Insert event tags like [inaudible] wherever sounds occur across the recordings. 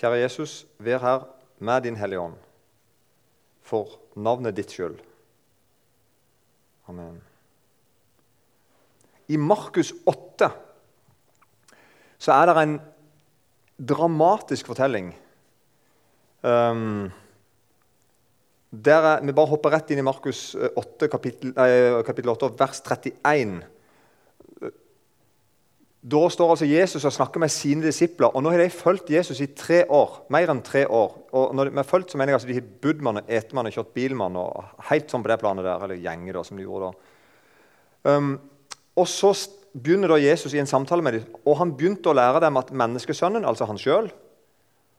Kjære Jesus, vær her med din Hellige Ånd for navnet ditt skyld. Amen. I Markus 8 så er det en dramatisk fortelling. Um, der er, vi bare hopper rett inn i Markus 8, kapittel, eh, kapittel 8, vers 31. Da står altså Jesus og snakker med sine disipler. og Nå har de fulgt Jesus i tre år. mer enn tre år. Og når de har fulgt, så mener jeg altså De har bodd med og spist med og kjørt bil med og helt sånn på det planet der, eller gjenger da, som de gjorde da. Um, og Så begynner da Jesus i en samtale med dem, og han begynte å lære dem at menneskesønnen, altså han sjøl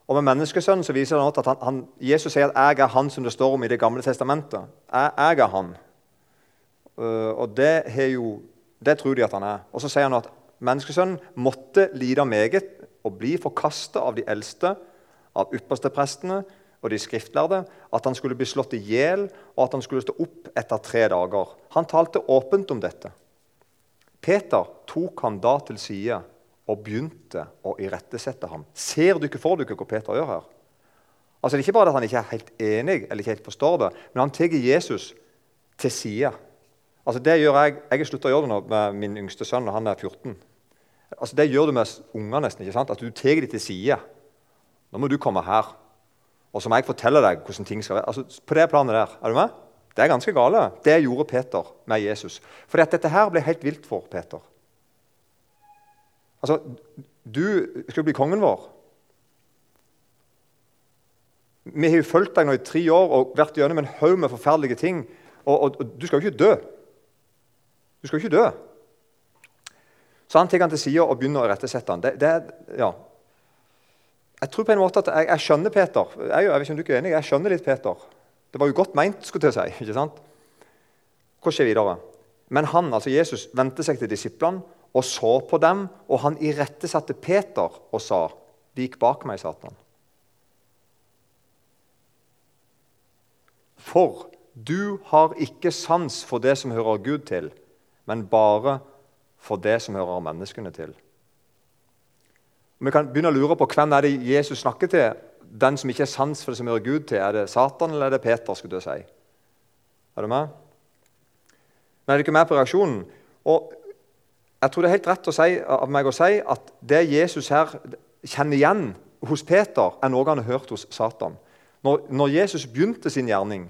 Og med menneskesønnen så viser det at han, han, Jesus sier at 'jeg er han som det står om i Det gamle testamentet'. Jeg, jeg er han. Uh, og det, jo, det tror de at han er. Og så sier han at Menneskesønnen måtte lide meget og bli forkasta av de eldste, av yppersteprestene og de skriftlærde, at han skulle bli slått i hjel, og at han skulle stå opp etter tre dager. Han talte åpent om dette. Peter tok han da til side og begynte å irettesette ham. Ser du ikke for dere hva Peter gjør her? Altså, det er ikke bare at han ikke er helt enig eller ikke helt forstår det, men han tar Jesus til side. Altså, det gjør Jeg jeg har slutta å gjøre det nå med min yngste sønn når han er 14. Altså, Det gjør du med unger nesten. ikke sant? At du tar dem til side. Nå må du komme her. Og så må jeg fortelle deg hvordan ting skal være. Altså, På det planet der. Er du med? Det er ganske gale. Det gjorde Peter med Jesus. At dette her ble helt vilt for Peter. Altså, Du skal bli kongen vår. Vi har jo fulgt deg nå i tre år og vært gjennom en haug med forferdelige ting. Og, og, og, du skal jo ikke dø. Du skal jo ikke dø. Så han tar han til side og begynner å irettesette han. Det, det, ja. Jeg tror på en måte at jeg, jeg skjønner Peter. Jeg, jeg, vet ikke om du er enig, jeg skjønner litt Peter. Det var jo godt meint, skulle jeg si. ikke sant? Hva skjer videre? Men han, altså Jesus vendte seg til disiplene og så på dem, og han irettesatte Peter og sa, 'Vik bak meg, Satan'. For du har ikke sans for det som hører Gud til, men bare for det som hører menneskene til. Vi kan begynne å lure på Hvem er det Jesus snakker til? Den som ikke er sans for det som hører Gud til? Er det Satan eller er det Peter? skulle du si? Er du med? Men er du ikke med på reaksjonen? Og Jeg tror det er helt rett si, av meg å si at det Jesus her kjenner igjen hos Peter, er noe han har hørt hos Satan. Når, når Jesus begynte sin gjerning,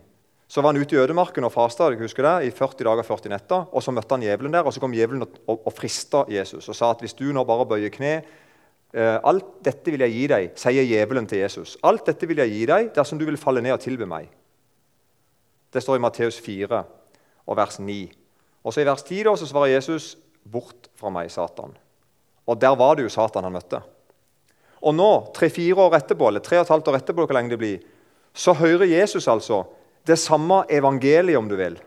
så var han ute i ødemarken og fasta i 40 dager og 40 netter. og Så møtte han djevelen der, og så kom djevelen og, og, og frista Jesus og sa at hvis du nå bare bøyer kne eh, Alt dette vil jeg gi deg, sier djevelen til Jesus. Alt dette vil jeg gi deg dersom du vil falle ned og tilbe meg. Det står i Matteus 4 og vers 9. Og så I vers 10 da, så svarer Jesus, 'Bort fra meg, Satan'. Og Der var det jo Satan han møtte. Og nå, tre-fire år etterpå, eller tre og et halvt år etterpå, hvor lenge det blir, så hører Jesus altså det samme evangeliet, om du vil.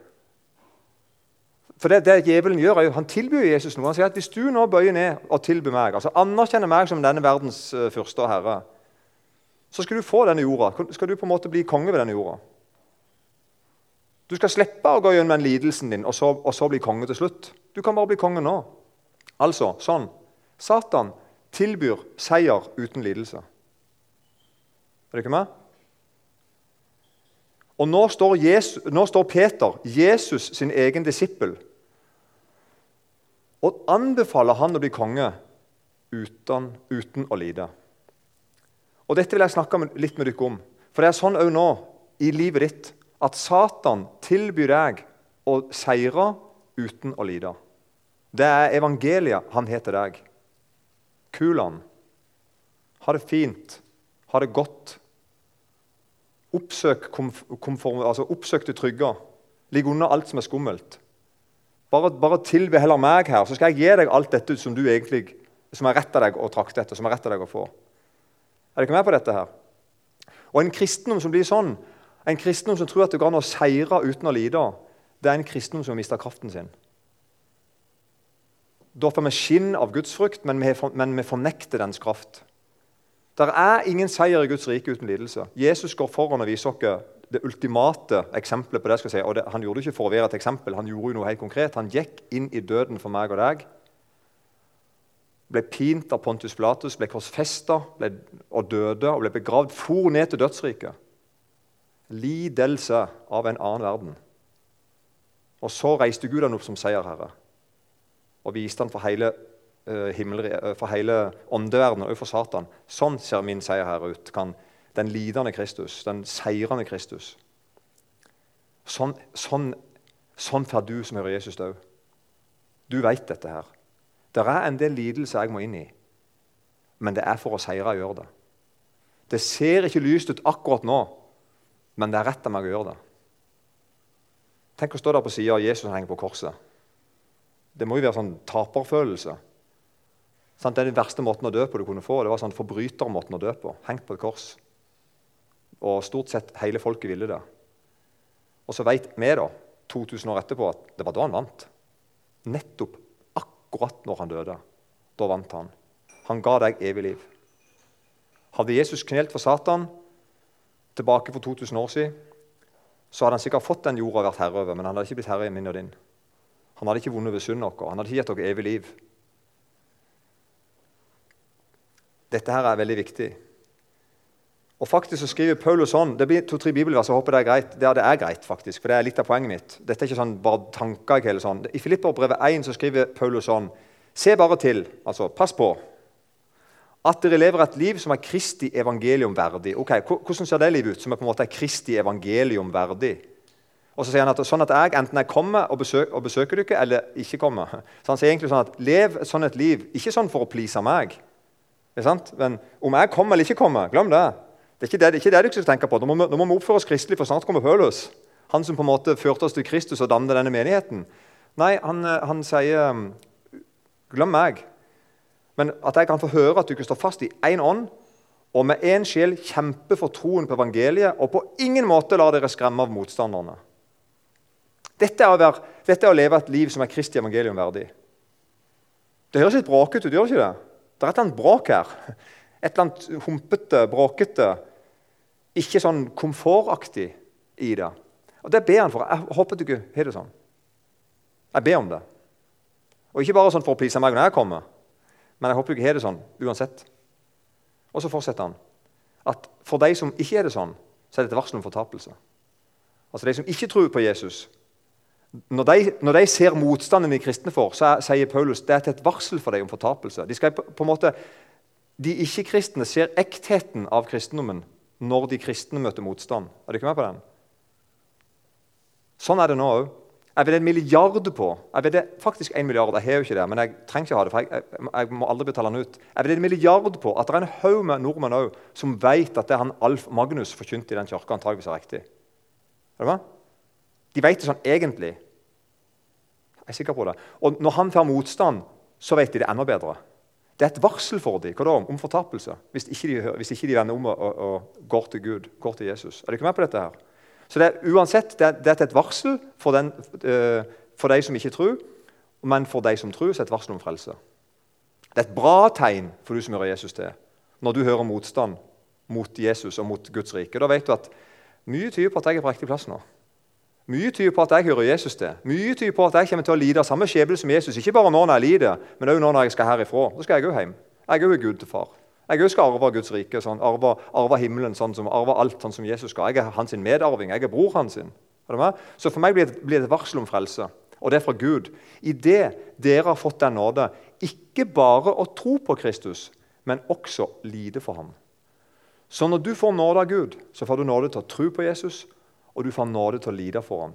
For det, det djevelen gjør, er jo, Han tilbyr Jesus noe. Han sier at hvis du nå bøyer ned og tilbyr meg, altså anerkjenner meg som denne verdens uh, første og herre, så skal du få denne jorda. Skal du på en måte bli konge ved denne jorda. Du skal slippe å gå gjennom den lidelsen din og så, og så bli konge til slutt. Du kan bare bli konge nå. Altså sånn. Satan tilbyr seier uten lidelse. Er du ikke med? Og nå står, Jesus, nå står, Peter, Jesus sin egen disippel, og anbefaler han å bli konge uten, uten å lide. Og Dette vil jeg snakke litt med dere om. For det er sånn òg nå i livet ditt at Satan tilbyr deg å seire uten å lide. Det er evangeliet han heter deg. Kulan. Ha det fint. Ha det godt. Oppsøk, komform, altså oppsøk det trygge. Ligg unna alt som er skummelt. Bare, bare tilbe heller meg her, så skal jeg gi deg alt dette som du egentlig, som er rett av deg å trakte etter. som er rett av deg å få. Er dere med på dette her? Og En kristendom som blir sånn, en kristendom som tror at det går an å seire uten å lide, det er en kristendom som mister kraften sin. Da får vi skinn av gudsfrykt, men vi, men vi fornekter dens kraft. Det er ingen seier i Guds rike uten lidelse. Jesus går foran og viser oss det ultimate eksempelet på det. skal jeg si. Og det, Han gjorde det ikke for å være et eksempel, han gjorde jo noe helt konkret. Han gikk inn i døden for meg og deg. ble pint av Pontus Platus, ble korsfesta og døde og ble begravd, for ned til dødsriket. Lidelse av en annen verden. Og så reiste Gud han opp som seierherre og viste han for hele, for hele åndeverdenen og for Satan. Sånn ser min seierherre ut. Kan den lidende Kristus, den seirende Kristus. Sånn, sånn, sånn får du som hører Jesus òg. Du veit dette her. Det er en del lidelse jeg må inn i, men det er for å seire jeg gjør det. Det ser ikke lyst ut akkurat nå, men det er rett av meg å gjøre det. Tenk å stå der på sida av Jesus som henger på korset. Det må jo være sånn taperfølelse. Det den verste måten å dø på du kunne få. Det var sånn forbrytermåten å dø på. Hengt på et kors. Og stort sett hele folket ville det. Og så vet vi, da, 2000 år etterpå, at det var da han vant. Nettopp akkurat når han døde. Da vant han. Han ga deg evig liv. Hadde Jesus knelt for Satan tilbake for 2000 år siden, så hadde han sikkert fått den jorda og vært herre over, men han hadde ikke blitt herre i min og din. Han hadde ikke vunnet ved synd vår. Han hadde ikke gitt dere evig liv. Dette her er veldig viktig. Og faktisk så skriver Paulus sånn, Det blir to-tre bibelvers. jeg håper Det er greit. Ja, Det er greit, faktisk, for det er litt av poenget mitt. Dette er ikke sånn bare tanker. ikke hele sånn. I Filipperbrevet 1 så skriver Paulus sånn Se bare til, altså pass på, at dere lever et liv som er Kristi evangelium verdig. Ok, Hvordan ser det livet ut, som er på en måte er Kristi evangelium verdig? Og så sier han at sånn at jeg enten jeg kommer og, besøk, og besøker dere, eller ikke kommer. Så han sier egentlig sånn at lev sånn et liv, ikke sånn for å please meg. Men om jeg kommer eller ikke kommer, glem det. Det er ikke det, det, er ikke det du skal tenke på. Nå må, nå må vi oppføre oss kristelig, for snart kommer Paulus. Han som på en måte førte oss til Kristus og dannet denne menigheten. Nei, han, han sier Glem meg. Men at jeg kan få høre at du ikke står fast i én ånd, og med én sjel kjempe for troen på evangeliet, og på ingen måte lar dere skremme av motstanderne. Dette er, være, dette er, å leve et liv som er Kristi evangelium verdig. Det høres litt bråkete ut, gjør det ikke det? Det er et eller annet bråk her. Et eller annet humpete, bråkete, ikke sånn komfortaktig i det. Og Det ber han for. Jeg håper du ikke har det sånn. Jeg ber om det. Og ikke bare sånn for å please meg når jeg kommer, men jeg håper du ikke har det sånn uansett. Og så fortsetter han at for de som ikke er det sånn, så er det et varsel om fortapelse. Altså De som ikke tror på Jesus, når de, når de, ser motstanden de kristne får, så sier Paulus det er til et varsel for dem om fortapelse. De, på måte, de ikke-kristne ser ektheten av kristendommen når de kristne møter motstand. Er du ikke med på den? Sånn er det nå òg. Jeg vil en milliard på Jeg vil faktisk en milliard, jeg har jo ikke det, men jeg trenger ikke ha det, for jeg, jeg, jeg må aldri betale den ut. Jeg vil en milliard på at det er en haug med nordmenn òg som vet at det han Alf Magnus forkynte i den kirka, antageligvis er riktig. Er det hva? De vet det sånn egentlig. Jeg er sikker på det. Og når han får motstand, så vet de det enda bedre. Det er et varsel for dem hva da, om fortapelse hvis ikke de, hvis ikke de vender om og, og, og, går til Gud, går til Jesus. Er ikke med på dette? her? Så det er, uansett, det er, det er et varsel for, den, uh, for de som ikke tror, men for de som tror, så er det et varsel om frelse. Det er et bra tegn for du som hører Jesus til, når du hører motstand mot Jesus og mot Guds rike. Da vet du at mye tyder på at jeg er på riktig plass nå. Mye tyder på at jeg hører Jesus til. Mye tyder på at jeg kommer til å lide av samme skjebne som Jesus. Ikke bare nå når jeg lider, men òg nå når jeg skal herifra. Da skal jeg òg hjem. Jeg òg er Gud til far. Jeg òg skal arve Guds rike, sånn, arve, arve, himmelen, sånn som, arve alt sånn som Jesus skal. Jeg er hans medarving. Jeg er bror hans. Så for meg blir det, blir det et varsel om frelse. Og det er fra Gud. I det dere har fått den nåde, ikke bare å tro på Kristus, men også lide for ham. Så når du får nåde av Gud, så får du nåde til å tro på Jesus og du får nåde til å lide for ham.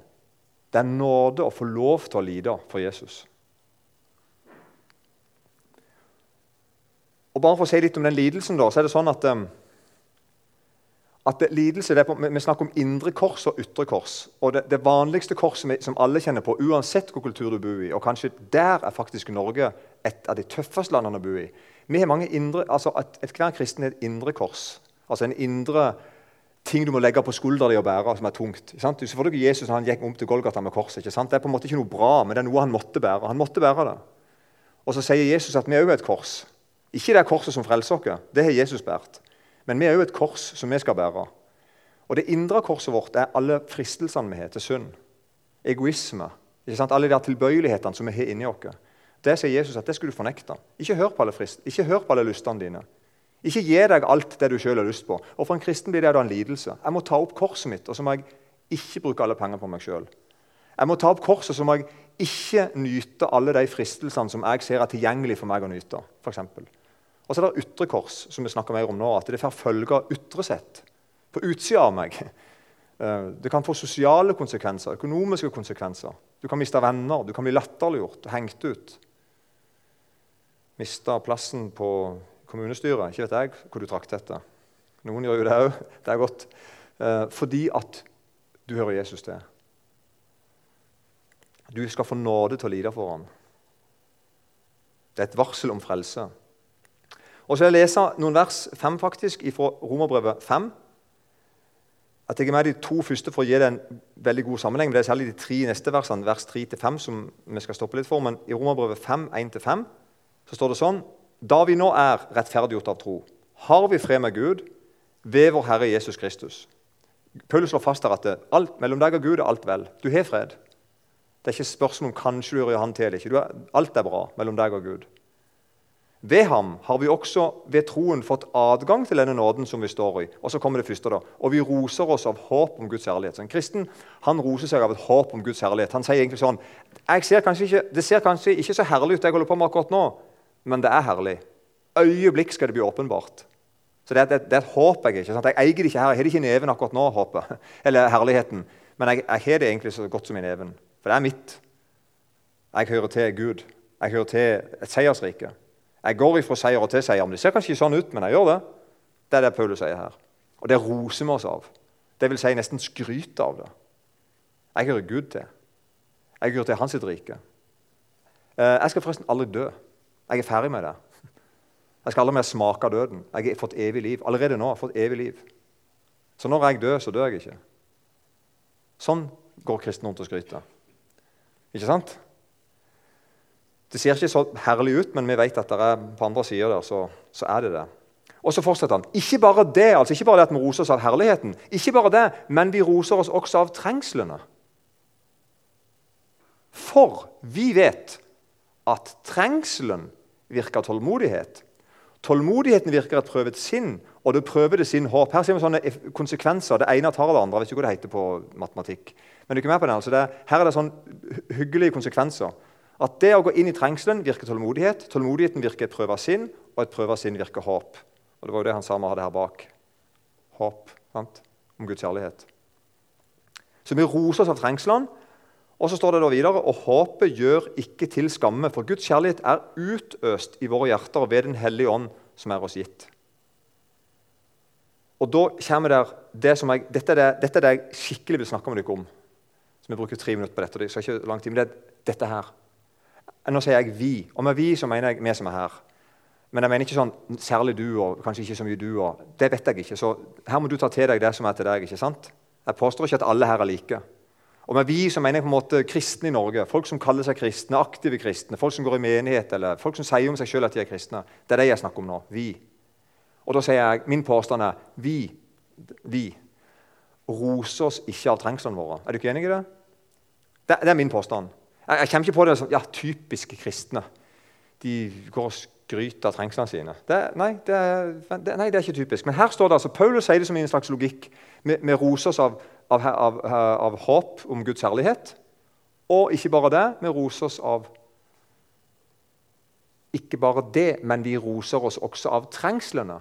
Det er nåde å få lov til å lide for Jesus. Og bare for å si litt om den lidelsen, da, så er det sånn at, at lidelse, på, Vi snakker om indre kors og ytre kors. Og Det, det vanligste korset som alle kjenner på, uansett hvor kultur du bor i, og kanskje der er faktisk Norge et av de tøffeste landene å bo i Vi har mange indre, altså at et Hver kristen har et indre kors. Altså en indre ting du må legge på skuldra di og bære, som er tungt. Sant? så får du ikke Jesus når han gikk om til Golgata med korset. ikke sant? Det er på en måte ikke noe bra, men det er noe han måtte bære. Han måtte bære det. Og så sier Jesus at vi òg er et kors. Ikke det korset som frelser oss, det har Jesus båret. Men vi er òg et kors som vi skal bære. Og Det indre korset vårt er alle fristelsene vi har til synd. Egoisme. ikke sant? Alle de tilbøyelighetene som vi har inni oss. Det sier Jesus at det skulle du fornekte. Ikke hør på alle frist. Ikke hør på alle lystene dine. Ikke gi deg alt det du sjøl har lyst på. Og For en kristen blir det da en lidelse. Jeg må ta opp korset mitt, og så må jeg ikke bruke alle penger på meg sjøl. Jeg må ta opp korset, så må jeg ikke nyte alle de fristelsene som jeg ser er tilgjengelig for meg å nyte. For eksempel. og så er det ytre kors, som vi snakker mer om nå, at det får følger ytre sett. På utsida av meg. Eh, det kan få sosiale konsekvenser, økonomiske konsekvenser. Du kan miste venner, du kan bli latterliggjort, hengt ut. Miste plassen på kommunestyret. Ikke vet jeg hvor du trakk dette. Noen gjør jo det òg. [laughs] Det er godt. Eh, fordi at du hører Jesus til. Du skal få nåde til å lide for ham. Det er et varsel om frelse. Og så jeg lese noen vers fem faktisk, fra Romerbrevet 5. Jeg tar med de to første for å gi det en veldig god sammenheng. men Det er særlig de tre neste versene, vers 3-5, som vi skal stoppe litt for. Men i Romerbrevet 5, 1-5 så står det sånn Da vi nå er rettferdiggjort av tro, har vi fred med Gud ved vår Herre Jesus Kristus. Paulus slår fast der at alt, mellom deg og Gud er alt vel. Du har fred. Det er ikke spørsmål om kanskje du gjør han til eller ikke. alt er bra mellom deg og Gud. Ved ham har vi også ved troen fått adgang til denne nåden som vi står i. Og så kommer det første da, og vi roser oss av håp om Guds herlighet. Så en kristen han roser seg av et håp om Guds herlighet. Han sier egentlig sånn ser ikke, Det ser kanskje ikke så herlig ut, det jeg holder på med akkurat nå, men det er herlig. Øyeblikk skal det bli åpenbart. Så Det er, det, det er et håp jeg ikke. Sant? Jeg eier det ikke her. Jeg har det ikke i neven akkurat nå, håpet. [laughs] Eller herligheten. Men jeg, jeg har det egentlig så godt som i neven. For det er mitt. Jeg hører til Gud. Jeg hører til et seiersrike. Jeg går ifra seier til seier. Men Det ser kanskje ikke sånn ut, men jeg gjør det. Det er det Paulus sier her. Og det roser vi oss av. Det vil si nesten skryter av det. Jeg hører Gud til. Jeg hører til hans rike. Eh, jeg skal forresten aldri dø. Jeg er ferdig med det. Jeg skal aldri mer smake døden. Jeg har fått evig liv. Allerede nå har jeg fått evig liv. Så når jeg dør, så dør jeg ikke. Sånn går kristne rundt og skryter. Ikke sant? Det ser ikke så herlig ut, men vi vet at det er på andre sider der, så, så er det det. Og så fortsetter han. Ikke bare det altså ikke bare det at vi roser oss av herligheten, ikke bare det, men vi roser oss også av trengslene. For vi vet at trengselen virker tålmodighet. Tålmodigheten virker et prøvet sinn, og det prøver det sin håp. Her ser vi sånne konsekvenser. Det ene tar det andre. Vet ikke hva det heter på matematikk. Men du er ikke med på den, altså det, Her er det sånn hyggelige konsekvenser. At det å gå inn i trengselen virker tålmodighet. Tålmodigheten virker et prøve av sinn, og et prøve av sinn virker håp. Og Det var jo det han sa vi hadde her bak. Håp sant? om Guds kjærlighet. Så vi roser oss av trengslene. Og så står det da videre og håpet gjør ikke til skamme, for Guds kjærlighet er utøst i våre hjerter ved Den hellige ånd som er oss gitt. Og da kommer der, det som jeg, dette, er det, dette er det jeg skikkelig vil snakke med dere om. Så vi bruker tre minutter på dette. Det skal ikke lang tid, men det er dette her. Nå sier jeg 'vi', og med 'vi' så mener jeg vi som er her. Men jeg mener ikke sånn særlig du og kanskje ikke så mye du. og Det vet jeg ikke. Så her må du ta til deg det som er til deg. ikke sant? Jeg påstår ikke at alle her er like. Og med vi så mener jeg på en måte kristne i Norge. Folk som kaller seg kristne, aktive kristne, folk som går i menighet, eller folk som sier om seg selv at de er kristne. Det er det jeg snakker om nå. Vi. Og da sier jeg, Min påstand er vi, vi roser oss ikke av trengslene våre. Er du ikke enig i det? Det, det er min påstand. Jeg, jeg kommer ikke på det som ja, typiske kristne. De går og skryter av trengslene sine. Det, nei, det, nei, det er ikke typisk. Men her står det altså, Paulus sier det som en slags logikk. Vi roser oss av, av, av, av, håp om Guds herlighet. Og ikke bare det, vi roser oss av Ikke bare det, men vi roser oss også av trengslene.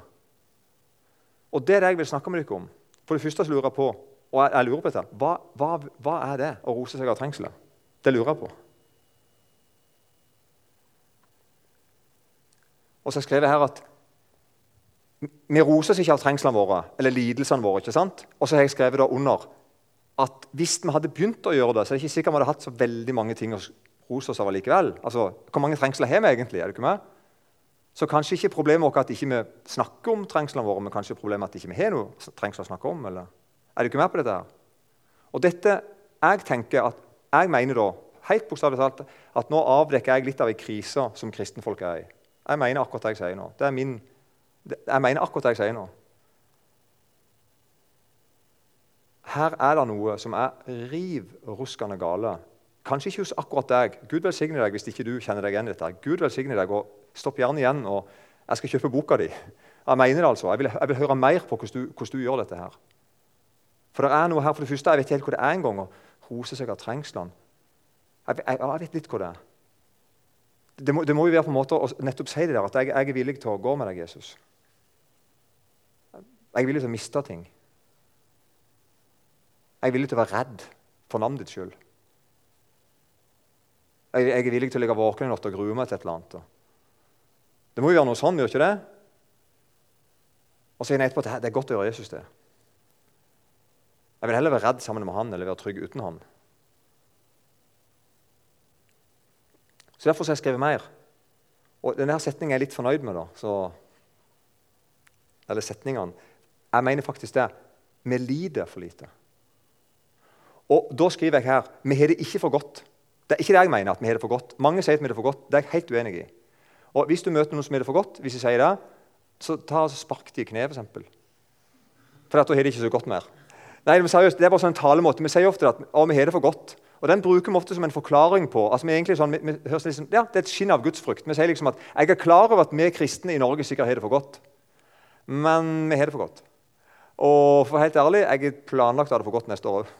Og det er det jeg vil snakke med dere om. For det første så lurer jeg på og jeg, jeg lurer på dette, hva, hva, hva er det å rose seg av trengselet? Det lurer jeg på. Og så har jeg her at vi roser oss ikke av trengslene våre eller lidelsene våre. ikke sant? Og så har jeg skrevet under at hvis vi hadde begynt å gjøre det, så er det ikke sikkert vi hadde hatt så veldig mange ting å rose oss av likevel. Altså, Hvor mange trengsler har vi egentlig? er det ikke med? Så kanskje ikke problemet vårt at ikke vi ikke snakker om trengslene våre, men kanskje problemet at ikke vi ikke har noe trengsler å snakke om. eller? Er du ikke med på dette? her? Og dette, Jeg tenker at jeg mener da, helt bokstavelig talt, at nå avdekker jeg litt av en krise som kristenfolk er i. Jeg mener akkurat det jeg sier nå. Det er min, jeg mener akkurat det jeg sier nå. Her er det noe som er riv ruskende gale. Kanskje ikke hos akkurat deg. Gud velsigne deg hvis ikke du kjenner deg igjen i dette. Gud velsigne deg, og Stopp gjerne igjen, og jeg skal kjøpe boka di. Jeg mener det altså. Jeg vil, jeg vil høre mer på hvordan du, hvordan du, gjør dette her. For det er noe her, for det første, Jeg vet ikke helt hvor det er engang å rose seg av trengslene. Jeg, jeg, jeg, vet litt hvor det er. Det må, det må jo være på en måte å nettopp si det der, at jeg, jeg er villig til å gå med deg, Jesus. Jeg er villig til å miste ting. Jeg er villig til å være redd for navnet ditt skyld. Jeg, jeg, er villig til å ligge våken i natt og grue meg til et eller annet. Det må jo være noe sånn, gjør ikke det? Og så sier han etterpå at det er godt å gjøre Jesus det. Jeg vil heller være redd sammen med han eller være trygg uten han. Så Derfor har jeg skrevet mer. Og denne setningen er jeg litt fornøyd med. da. Så, eller setningene. Jeg mener faktisk det. Vi lider for lite. Og Da skriver jeg her vi har det ikke for godt. Det er ikke det jeg mener. at vi har det for godt. Mange sier at vi har det for godt. Det er jeg helt uenig i. Og Hvis du møter noen som har det for godt, hvis de sier det, så ta og spark dem i kneet, f.eks. For, for da har de ikke så godt mer. Nei, men seriøst, Det er bare sånn en talemåte. Vi sier ofte at å, vi har det for godt. Og Den bruker vi ofte som en forklaring på altså vi er egentlig sånn, vi, vi liksom, ja, Det er et skinn av gudsfrykt. Vi sier liksom at jeg er klar over at vi kristne i Norge sikkert har det for godt. Men vi har det for godt. Og for helt ærlig, jeg er planlagt å ha det for godt neste år òg.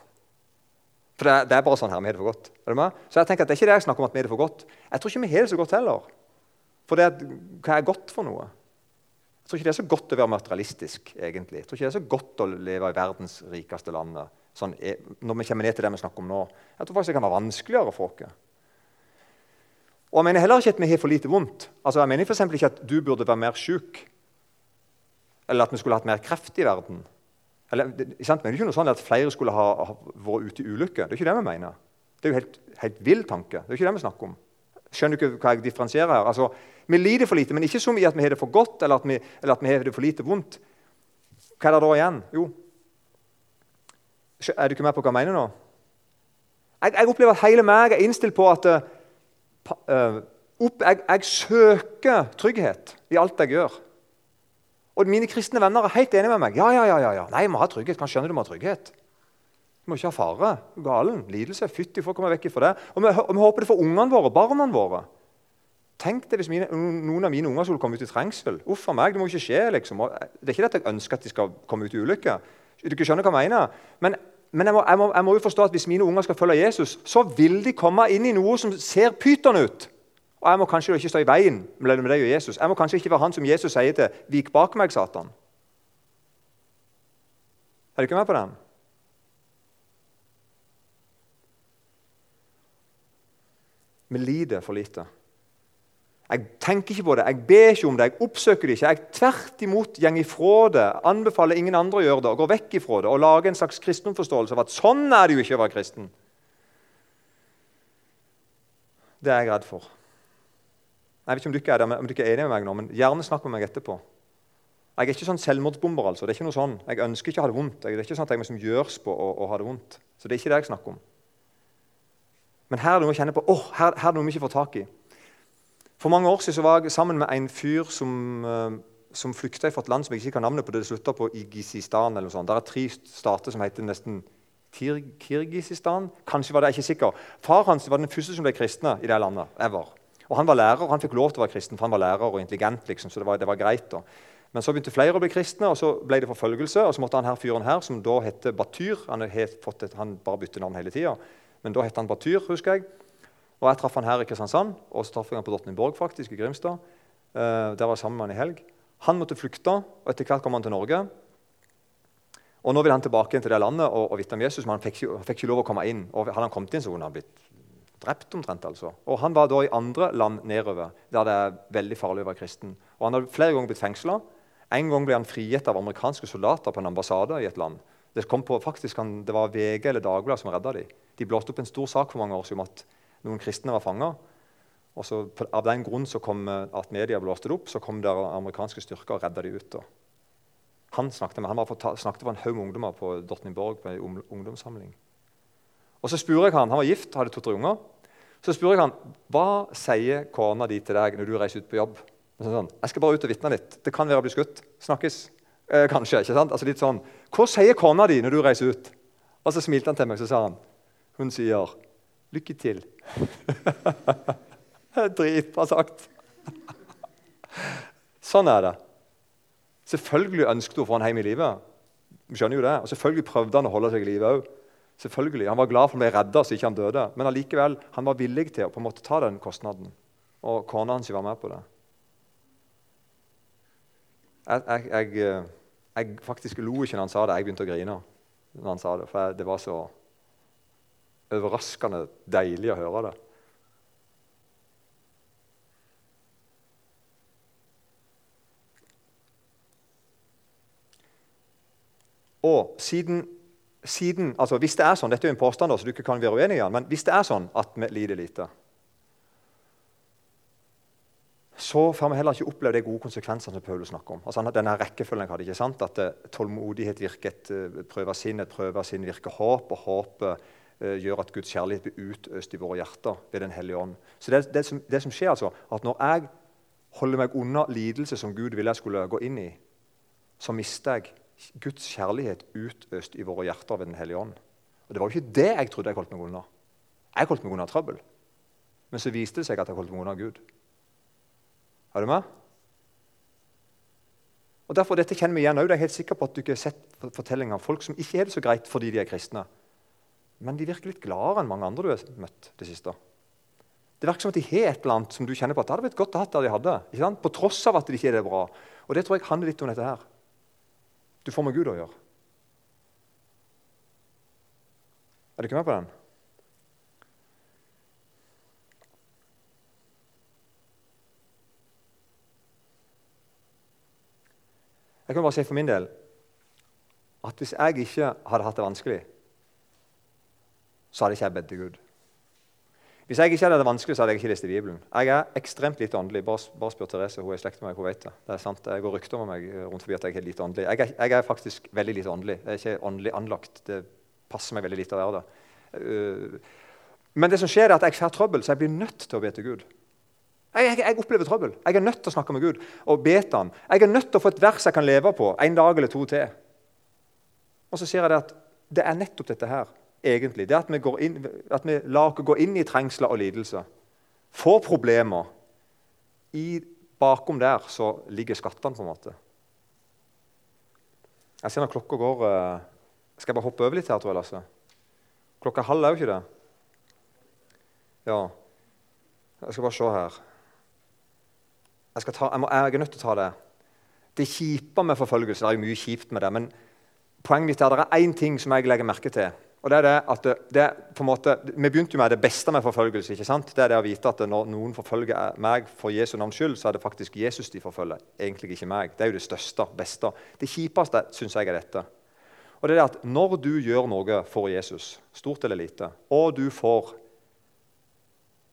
For det det er, bare sånn her, vi har det for godt. Er det så jeg tenker at det er ikke det jeg snakker om at vi har det for godt. Jeg tror ikke vi har det så godt heller. For det er, hva er godt for noe? Jeg tror ikke det er så godt å være materialistisk. egentlig. Jeg tror ikke det er så godt å leve i verdens rikeste land. Sånn, når vi kommer ned til det vi snakker om nå. Jeg tror faktisk det kan være vanskeligere for oss. Og jeg mener heller ikke at vi har for lite vondt. Altså, jeg mener for ikke at du burde være mer syk. Eller at vi skulle hatt mer kreft i verden. Eller, det, sant? Men det er ikke noe sånn at flere skulle ha, ha vært ute i ulykke. Det er ikke det vi mener. Det er jo helt, helt vill tanke. Det er ikke det vi snakker om. Skjønner du ikke hva jeg differensierer her? Altså, Vi lider for lite, men ikke så mye at vi har det for godt eller at vi, eller at vi har det for lite vondt. Hva er det da igjen? Jo Er du ikke med på hva jeg mener nå? Jeg, jeg opplever at hele meg er innstilt på at uh, opp, jeg, jeg søker trygghet i alt jeg gjør. Og mine kristne venner er helt enige med meg. Ja, ja, ja, ja. Nei, jeg må ha trygghet. Kan skjønne du må ha trygghet. Du må ikke ha fare. Galen. Lidelse. Fytti for å komme vekk fra det. Og vi, og vi, håper det for ungene våre, barna våre. Tenk deg hvis mine, noen av mine unger skulle komme ut i trengsel. Uff a meg, det må ikke skje. liksom. Det er ikke at jeg ønsker at de skal komme ut i ulykke. Du skjønner hva jeg mener. Men, men jeg, må, jeg, må, jeg, må, jo forstå at hvis mine unger skal følge Jesus, så vil de komme inn i noe som ser pyton ut. Og jeg må kanskje ikke stå i veien mellom deg og Jesus. Jeg må kanskje ikke være han som Jesus sier til 'Vik bak meg, Satan'. Er du ikke med på den? Vi lider for lite. Jeg tenker ikke på det, jeg ber ikke om det, jeg oppsøker det ikke. Jeg tvert imot går ifra det, anbefaler ingen andre å gjøre det, og går vekk ifra det og lager en slags kristenforståelse av at sånn er det jo ikke å være kristen. Det er jeg redd for. Jeg vet ikke om dere er, der, om dere er enige med meg nå, men gjerne snakk med meg etterpå. Jeg er ikke sånn selvmordsbomber. altså. Det er ikke noe sånn. Jeg ønsker ikke å ha det vondt. Det er ikke sånn at jeg liksom gjørs på å, å, ha det vondt. Så det er ikke det jeg snakker om. Men her er det noe å kjenne på. Åh, oh, her, her, er det noe vi ikke får tak i. For mange år siden var jeg sammen med en fyr som, uh, som flykta fra et land som jeg ikke kan navnet på. Det slutta på Igisistan. eller noe sånt. Der er tre stater som heter nesten Kirgisistan. Kanskje var det, jeg ikke sikker. Far hans var den første som ble kristne i det landet. ever. Og Han var lærer, og han fikk lov til å være kristen, for han var lærer og intelligent. liksom, så det var, det var greit da. Men så begynte flere å bli kristne, og så ble det forfølgelse. Og så måtte han her fyren her, som da het Batyr Han, et, han bare bytter navn hele tida. Men da het han Batyr, husker jeg. Og Jeg traff han her i Kristiansand, og så traff jeg han på Drottningborg, faktisk, i Grimstad. Uh, der var jeg sammen med han i helg. Han måtte flykte, og etter hvert kom han til Norge. Og Nå vil han tilbake til det landet og, og vite om Jesus, men han fikk, han fikk ikke lov å komme inn. Og Hadde han kommet inn, så kunne han blitt drept omtrent. altså. Og Han var da i andre land nedover, der det er veldig farlig å være kristen. Og Han hadde flere ganger blitt fengsla. En gang ble han frigitt av amerikanske soldater på en ambassade i et land. Det, på, faktisk, det var VG eller Dagbladet som redda dem. De blåste opp en stor sak for mange år siden om at noen kristne var fanga. Og så, av den grunn så kom at media blåste det opp, så kom det amerikanske styrker og redda dem ut. Da. Han snakket med, han var snakket for en haug ungdommer på Dortningborg på en ungdomssamling. Og Så spør jeg han, han var gift, hadde to-tre unger. Så spør jeg han, hva sier kona di til deg når du reiser ut på jobb. Sånn, jeg skal bare ut og vitne litt. Det kan være å bli skutt. Snakkes. Eh, kanskje. ikke sant? Altså litt sånn, Hva sier kona di når du reiser ut? Og Så smilte han til meg så sa han, hun sier, Lykke til. [laughs] Dritbra sagt. Sånn er det. Selvfølgelig ønsket hun å få han hjem i livet. Vi skjønner jo det. Og selvfølgelig prøvde han å holde seg i live òg. Selvfølgelig. Han var glad for å bli redda så ikke han døde. Men allikevel, han var villig til å på en måte ta den kostnaden. Og kona hans var med på det. Jeg, jeg, jeg, eh, jeg faktisk lo ikke når han sa det. Jeg begynte å grine når han sa det. For det var så overraskende deilig å høre det. Og siden, siden, altså Hvis det er sånn, dette er jo en påstand, så du ikke kan være uenig i den, men hvis det er sånn at vi lider lite, så får vi heller ikke oppleve de gode konsekvensene som Paulus snakker om. Altså denne rekkefølgen jeg hadde, ikke sant? At uh, Tålmodighet virker et uh, prøve sinn, et prøve sinn virker håp, og håpet uh, gjør at Guds kjærlighet blir utøst i våre hjerter ved Den hellige ånd. Så det, det, som, det som skjer, altså, at når jeg holder meg unna lidelse som Gud ville jeg skulle gå inn i, så mister jeg Guds kjærlighet utøst i våre hjerter ved Den hellige ånd. Og Det var jo ikke det jeg trodde jeg holdt meg unna. Jeg holdt meg unna trøbbel. Men så viste det seg at jeg holdt meg unna Gud. Er du med? Og derfor, Dette kjenner vi igjen òg. Jeg er helt sikker på at du ikke har sett fortellinger av folk som ikke har det så greit fordi de er kristne. Men de virker litt gladere enn mange andre du har møtt det siste. Det virker som at de har et eller annet som du kjenner på at det hadde vært godt å ha det de hadde. På tross av at de ikke er det bra. Og det tror jeg handler litt om dette her. Du får med Gud å gjøre. Er du ikke med på den? Jeg kan bare si for min del at hvis jeg ikke hadde hatt det vanskelig, så hadde ikke jeg bedt til Gud. Hvis jeg ikke hadde det vanskelig, så hadde jeg ikke lest i Bibelen. Jeg er ekstremt lite åndelig. Bare, bare spør Therese. Hun er i slekt med meg. hun vet Det Det er sant. Jeg går rykter om meg rundt forbi at jeg er lite åndelig. Jeg er, jeg er, faktisk veldig lite åndelig. Jeg er ikke åndelig anlagt. Det passer meg veldig lite å være det. Uh, men det som skjer er at jeg får trøbbel, så jeg blir nødt til å be til Gud. Jeg, jeg, jeg, opplever trøbbel. Jeg er nødt til å snakke med Gud og be til ham. Jeg er nødt til å få et vers jeg kan leve på en dag eller to til. Og så sier jeg det at det er nettopp dette her egentlig. Det at vi, inn, at vi lar oss gå inn i trengsler og lidelser. Får problemer. I, bakom der så ligger skattene, på en måte. Jeg ser når klokka går uh, Skal jeg bare hoppe over litt her, tror jeg, Lasse? Klokka halv, er jo ikke det? Ja. Jeg skal bare se her. Jeg, ta, jeg, må, jeg, er nødt til å ta det. Det kjipe med forfølgelse Det er jo mye kjipt med det. Men poenget mitt er at det er én ting som jeg legger merke til. Og det er det at det, på en måte, Vi begynte jo med det beste med forfølgelse. ikke sant? Det er det å vite at Når noen forfølger meg for Jesu navns skyld, så er det faktisk Jesus de forfølger. egentlig ikke meg. Det er jo det største, beste. Det kjipeste syns jeg er dette. Og det er det at Når du gjør noe for Jesus, stort eller lite, og du får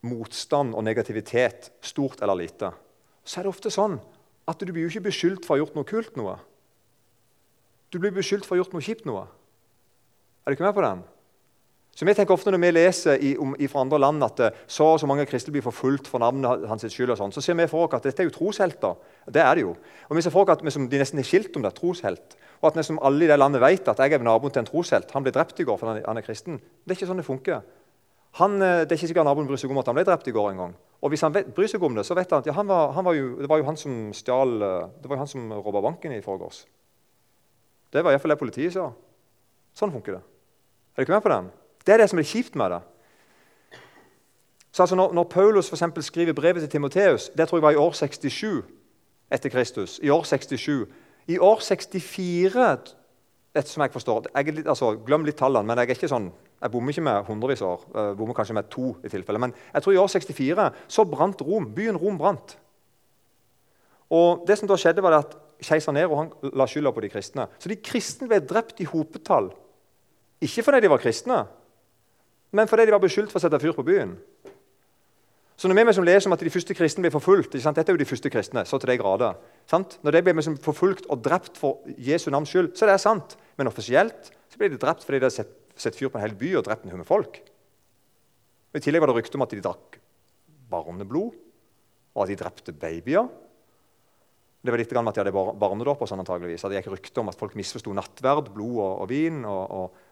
motstand og negativitet, stort eller lite, så er det ofte sånn at du blir jo ikke beskyldt for å ha gjort noe kult. noe. Du blir beskyldt for å ha gjort noe kjipt. noe. Er du ikke med på den? Så vi tenker ofte Når vi leser i, om, fra andre land at eh, så og så mange kristne blir forfulgt for navnet hans skyld, og sånn, så ser vi for oss at dette er jo troshelter. Det er det jo. Og vi ser for oss at vi de nesten er skilt om det, troshelt. Og at nesten alle i det landet vet at jeg er naboen til en troshelt. Han ble drept i går fordi han er kristen. Det er ikke sånn det funker. Han, eh, det er ikke sikkert naboen bryr seg om at han ble drept i går en gang. Og hvis han vet, bryr seg om det, så vet han at ja, han var, han var jo, det var jo han som stjal eh, Det var jo han som robba banken i forgårs. Det var iallfall det politiet sa. Sånn funker det. Er ikke med på den? Det er det som er kjipt med det. Så altså når, når Paulus for skriver brevet til Timoteus Det tror jeg var i år 67 etter Kristus. I år 67. I år 64 etter som jeg forstår, jeg altså, Glem litt tallene, men jeg er ikke sånn, jeg bommer ikke med hundrevis år. Jeg bommer kanskje med to i tilfelle. Men jeg tror i år 64 så brant Rom. Byen Rom brant. Og det som da skjedde var at Keiser Nero han la skylda på de kristne. Så de kristne ble drept i hopetall ikke fordi de var kristne, men fordi de var beskyldt for å sette fyr på byen. Så når vi som leser om at de første kristne ble forfulgt Dette er jo de første kristne. så til de grader. Sant? Når de ble forfulgt og drept for Jesu navns skyld, så er det sant. Men offisielt så ble de drept fordi de hadde sett, sett fyr på en hel by og drept en med folk. I tillegg var det rykte om at de drakk barneblod, og at de drepte babyer. Det var litt med at de hadde barnedåp og sånn antageligvis. Det gikk rykte om at folk misforsto nattverd, blod og, og vin. og, og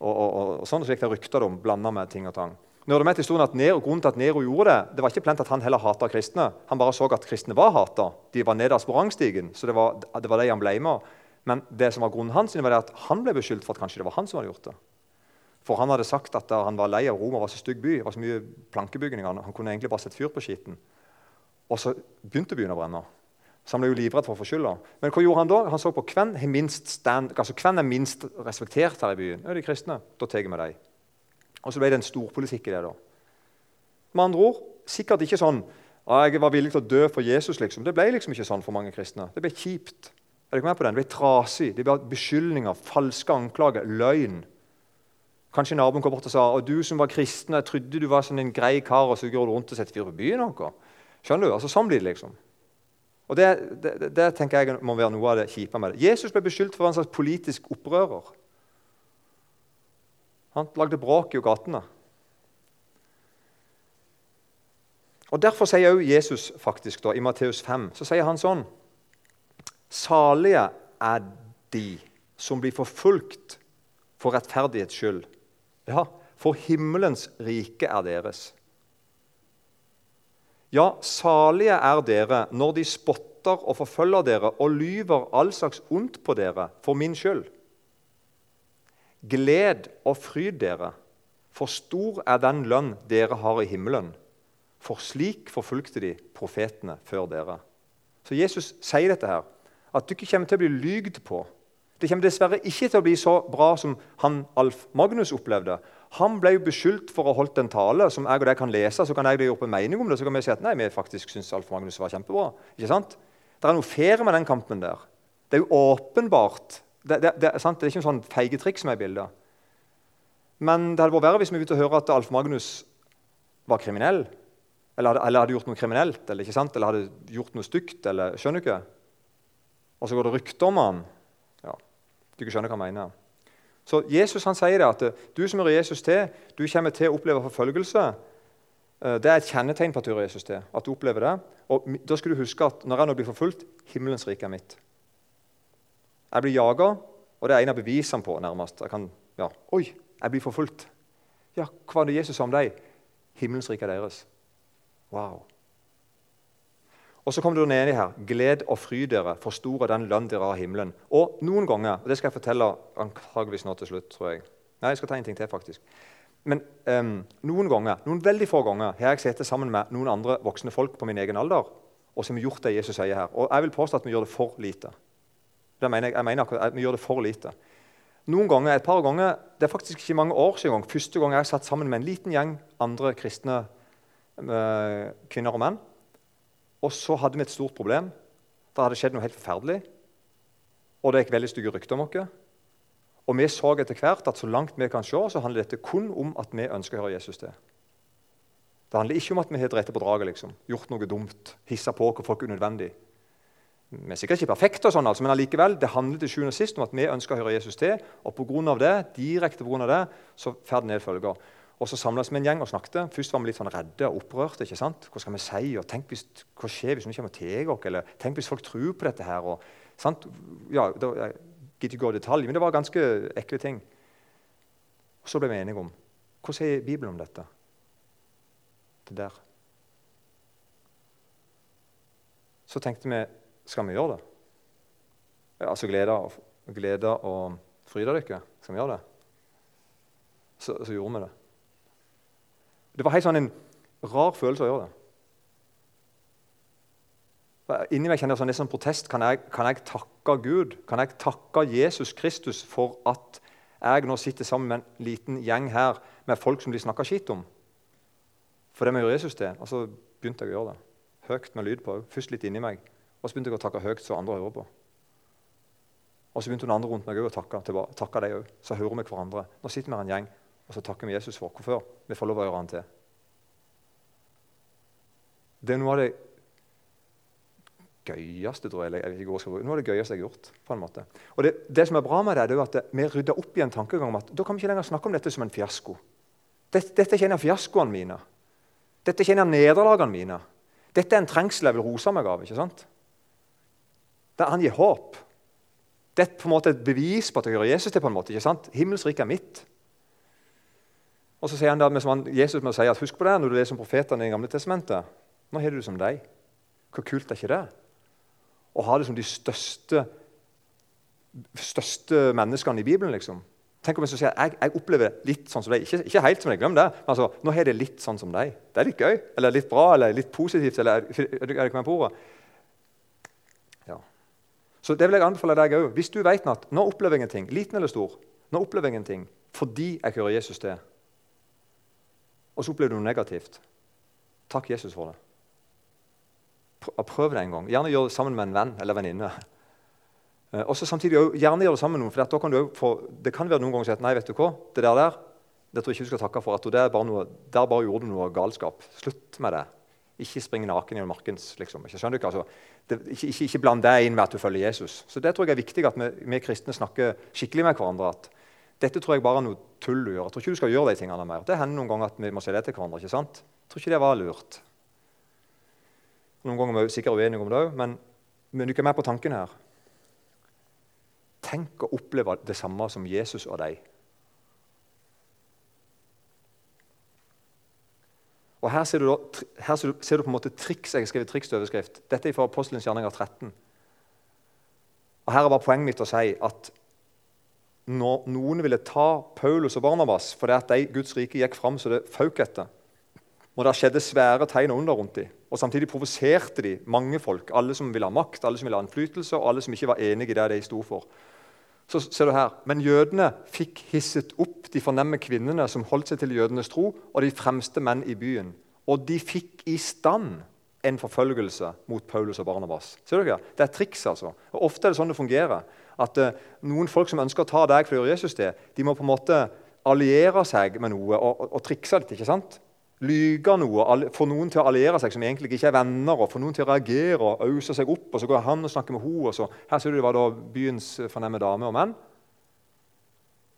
og, og, og, sånn, slik det rykter om blanda med ting og tang. nører med til historien at Nero, grunnen til at Nero gjorde det, det var ikke plent at han heller hata kristne. Han bare så at kristne var hata. De var nederst på rangstigen. så det var, det var det han ble med. Men det som var grunnen hans, var at han ble beskyldt for at kanskje det var han som hadde gjort det. For han hadde sagt at han var lei av Roma, var så stygg by, det var så mye plankebygninger. Han kunne egentlig bare sette fyr på skitten. Og så begynte byen å brenne. Så han ble jo livredd for å få skylda. Men hva gjorde han da? Han så på hvem er minst, stand, altså, hvem er minst respektert her i byen. Ja, de kristne. Da tar vi dem. Og så ble det en storpolitikk i det. da. Med andre ord, sikkert ikke sånn jeg var villig til å dø for Jesus. liksom. Det ble liksom ikke sånn for mange kristne. Det ble kjipt. Er dere med på den? Det ble trasig. Det ble beskyldninger, falske anklager, løgn. Kanskje naboen kom bort og sa og du som var kristen, jeg trodde du var sånn en grei kar, og så går du rundt og setter fyr på byen. Noe. Skjønner du? Altså, Sånn blir det, liksom. Og det, det, det, tenker jeg må være noe av det kjipe med det. Jesus ble beskyldt for å være en slags politisk opprører. Han lagde bråk i gatene. Og Derfor sier også Jesus faktisk da, i Matteus 5 så sier han sånn Salige er de som blir forfulgt for rettferdighets skyld. Ja, for himmelens rike er deres. Ja, salige er dere når de spotter og forfølger dere og lyver all slags ondt på dere for min skyld. Gled og fryd dere, for stor er den lønn dere har i himmelen. For slik forfulgte de profetene før dere. Så Jesus sier dette her, at du ikke kommer til å bli lygd på. Det kommer dessverre ikke til å bli så bra som han Alf Magnus opplevde. Han ble jo beskyldt for å ha holdt en tale som jeg og deg kan lese. Så kan jeg gjøre opp en mening om det, så kan vi si at nei, vi faktisk syns Alf Magnus var kjempebra. Ikke sant? Det er noe fair med den kampen der. Det er jo åpenbart det, det, det, det, er ikke noe sånn feigetrikk som er i bildet. Men det hadde vært verre hvis vi begynte å høre at Alf Magnus var kriminell. Eller hadde, eller hadde gjort noe kriminelt, eller, ikke sant? eller hadde gjort noe stygt. eller, Skjønner du ikke? Og så går det rykter om han. Ja, du ikke skjønner hva jeg mener. Så Jesus han sier det at du som hører Jesus til, du kommer til å oppleve forfølgelse. Eh, det er et kjennetegn på at du hører Jesus til. at du opplever det. Og da skal du huske at når jeg nå blir forfulgt, himmelens rike er mitt. Jeg blir jaga, og det er en av bevisene på. nærmest. Jeg kan, ja, Oi, jeg blir forfulgt. Ja, Hva var det Jesus sa om deg? Himmelens rike er deres. Wow. Og så kommer det nedi her. Gled og fry dere, for stor er den lønn dere har av himmelen. Og noen ganger, og det skal jeg fortelle antageligvis nå til slutt, tror jeg. Nei, jeg skal ta en ting til, faktisk. Men um, noen ganger, noen veldig få ganger har jeg sittet sammen med noen andre voksne folk på min egen alder og som har gjort det Jesus sier her. Og jeg vil påstå at vi gjør det for lite. Det mener jeg, jeg mener at Vi gjør det for lite. Noen ganger, et par ganger, Det er faktisk ikke mange år siden første gang jeg satt sammen med en liten gjeng andre kristne øh, kvinner og menn. Og så hadde vi et stort problem. Det hadde skjedd noe helt forferdelig. Og det gikk veldig stygge rykter om oss. Og vi så etter hvert at så langt vi kan se, så handler dette kun om at vi ønsker å høre Jesus til. Det handler ikke om at vi har drept på draget, liksom. gjort noe dumt, hissa på hvor folk er unødvendig. Vi er sikkert ikke perfekte, og sånn, altså, men allikevel, det handler til sjuende og sist om at vi ønsker å høre Jesus til. Og på grunn av det, direkte av det, så får det ned følger. Og så samles vi en gjeng og snakket. Først var vi litt sånn redde og opprørte. ikke sant? Hva skal vi si? Og tenk hvis, Hva skjer hvis vi kommer til oss? Eller tenk hvis folk tror på dette her? Og, sant? Ja, det, Jeg gidder ikke gå i detalj, men det var ganske ekle ting. Og Så ble vi enige om hva sier Bibelen om dette. Det der. Så tenkte vi skal vi gjøre det? Altså glede, glede og fryde dere. Skal vi gjøre det? Så, så, gjorde vi det. Det var helt sånn en rar følelse å gjøre det. Inni meg kjenner jeg sånn, sånn protest. Kan jeg, kan jeg takke Gud? Kan jeg takke Jesus Kristus for at jeg nå sitter sammen med en liten gjeng her med folk som de snakker skitt om? For det må gjør Jesus til. Og så begynte jeg å gjøre det. Høyt med lyd på. Først litt inni meg. Og så begynte jeg å takke høyt så andre hører på. Og så begynte noen andre rundt meg å takke, takke dem òg. Så hører vi hverandre. Nå sitter vi her en gjeng, og så takker vi Jesus for hvorfor vi får lov å gjøre han til. Det er noe av det gøyeste tror jeg, jeg ikke noe av det gøyeste jeg har gjort. på en måte. Og Det, det som er bra med det, det er at vi rydder opp i en tankegang om at da kan vi ikke lenger snakke om dette som en fiasko. Dette, dette er ikke en av fiaskoene mine. Dette er ikke en av nederlagene mine. Dette er en trengsel jeg vil rose meg av. ikke sant? Han gir håp. Det er på en måte et bevis på at jeg hører Jesus til. på en måte, ikke sant? Himmels er mitt. Og så sier han som han, Jesus må si at husk på det når du leser om profetene i Det gamle testamentet. Nå har du det som deg. Hvor kult er ikke det? Å ha det som de største, største menneskene i Bibelen. liksom. Tenk om jeg sier jeg, jeg opplever det litt sånn som deg. Ikke, ikke helt som deg, glem det. Men altså, nå har jeg det litt sånn som deg. Det er litt gøy, eller litt bra, eller litt positivt. eller er det ikke med på ordet? Ja. Så det vil jeg anbefale deg òg. Hvis du vet at nå opplever jeg en ting, liten eller stor, nå opplever jeg en ting fordi jeg hører Jesus til, og så opplever du noe negativt, takk Jesus for det. Prøv det en gang. Gjerne gjør det sammen med en venn eller venninne. [laughs] Eh, og så samtidig Gjerne gjør det sammen med noen. for kan få, Det kan være noen ganger at nei, vet du hva, det der, der det tror jeg ikke du skal takke for. at det bare noe, Der bare gjorde du noe galskap. Slutt med det. Ikke spring naken gjennom markens. liksom. Ikke, skjønner du ikke? Altså, det, ikke, ikke, ikke bland deg inn med at du følger Jesus. Så Det tror jeg er viktig at vi, vi kristne snakker skikkelig med hverandre. at Dette tror jeg bare er noe tull du gjør. Jeg tror ikke du skal gjøre de tingene mer. Det hender noen ganger at vi må si det til hverandre. ikke sant? Jeg tror ikke det var lurt. Noen ganger er vi sikkert uenige om det òg, men, du er med på tanken her. Tenk å oppleve det samme som Jesus og deg. Og Her ser du, da, her ser du, på en måte triks. Jeg har skrevet triks til overskrift. Dette er fra Apostelens gjerninger 13. Og Her er bare poenget mitt å si at noen ville ta Paulus og Barnabas fordi at de Guds rike gikk fram så det føk etter, og det skjedde svære tegn under rundt dem, og Samtidig provoserte de mange folk, alle som ville ha makt, alle som ville ha innflytelse, og alle som ikke var enige i det de sto for. Så ser du her, Men jødene fikk hisset opp de fornemme kvinnene som holdt seg til jødenes tro, og de fremste menn i byen. Og de fikk i stand en forfølgelse mot Paulus og Barnabas. Ser du ikke? Det er triks. altså. Og Ofte er det sånn det fungerer. At uh, Noen folk som ønsker å ta deg for å gjøre Jesus det, de må på en måte alliere seg med noe og, og, og trikse litt. ikke sant? lyge noe, få noen til å alliere seg som egentlig ikke er venner, og få noen til å reagere og ause seg opp. og Så går han og snakker med henne, og så, her ser du det var da byens fornemme dame og menn.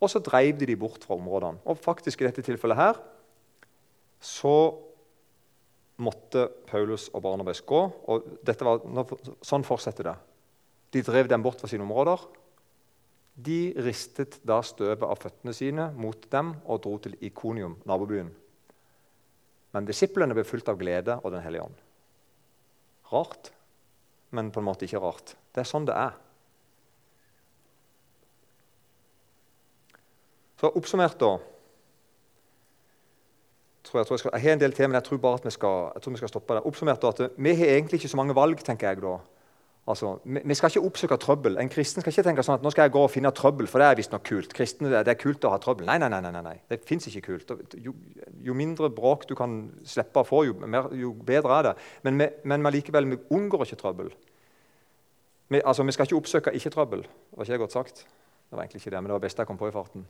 Og så dreiv de de bort fra områdene. Og faktisk i dette tilfellet her så måtte Paulus og Barnabas gå. og var, Sånn fortsetter det. De drev dem bort fra sine områder. De ristet da støvet av føttene sine mot dem og dro til Ikonium, nabobyen. Men disiplene ble fulgt av glede og Den hellige ånd. Rart, men på en måte ikke rart. Det er sånn det er. Så oppsummert, da tror jeg, tror jeg, skal, jeg, har en del til, men jeg tror bare at vi skal, vi skal stoppe der. Oppsummert da, at Vi har egentlig ikke så mange valg, tenker jeg da. Altså, vi skal ikke oppsøke trøbbel. En kristen skal ikke tenke sånn at nå skal jeg gå og finne trøbbel, for det er visstnok kult. Kristne, det er kult å ha trøbbel. Nei, nei, nei. nei, nei. Det fins ikke kult. Jo, jo, mindre bråk du kan slippe å få, jo, mer, jo bedre er det. Men, vi, men likevel, vi unngår ikke trøbbel. Vi, altså, vi skal ikke oppsøke ikke-trøbbel. Det var ikke det godt sagt? Det var egentlig ikke det, men det var det beste jeg kom på i farten.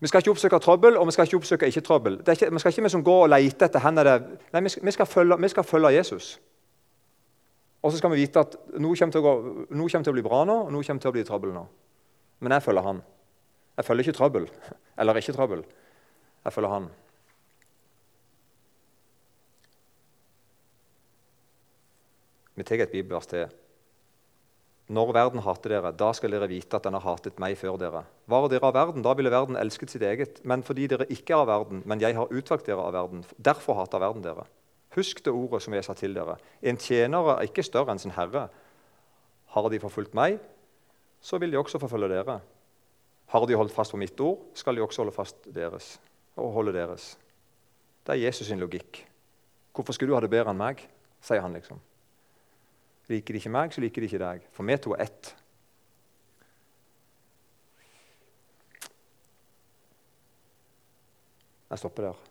Vi skal ikke oppsøke trøbbel, og vi skal ikke oppsøke ikke-trøbbel. Vi skal ikke liksom gå og lete etter hvor det Nei, vi skal, vi skal, følge, vi skal følge Jesus. Og så skal vi vite at noe kommer, gå, noe kommer, til å bli bra nå, og noe kommer til å bli trøbbel nå. Men jeg følger han. Jeg følger ikke trøbbel. [laughs] Eller ikke trøbbel. Jeg følger han. Vi tar et bibelvers til. Når verden hater dere, da skal dere vite at den har hatet meg før dere. Var dere av verden, da ville verden elsket sitt eget. Men fordi dere ikke er av verden, men jeg har utvalgt dere av verden, derfor hater verden dere. Husk det ordet som jeg sa til dere. En tjener er ikke større enn sin herre. Har de forfulgt meg, så vil de også forfølge dere. Har de holdt fast på mitt ord, skal de også holde fast deres og holde deres. Det er Jesus sin logikk. Hvorfor skulle du ha det bedre enn meg? sier han liksom. Liker de ikke meg, så liker de ikke deg. For vi to er ett. Jeg stopper der.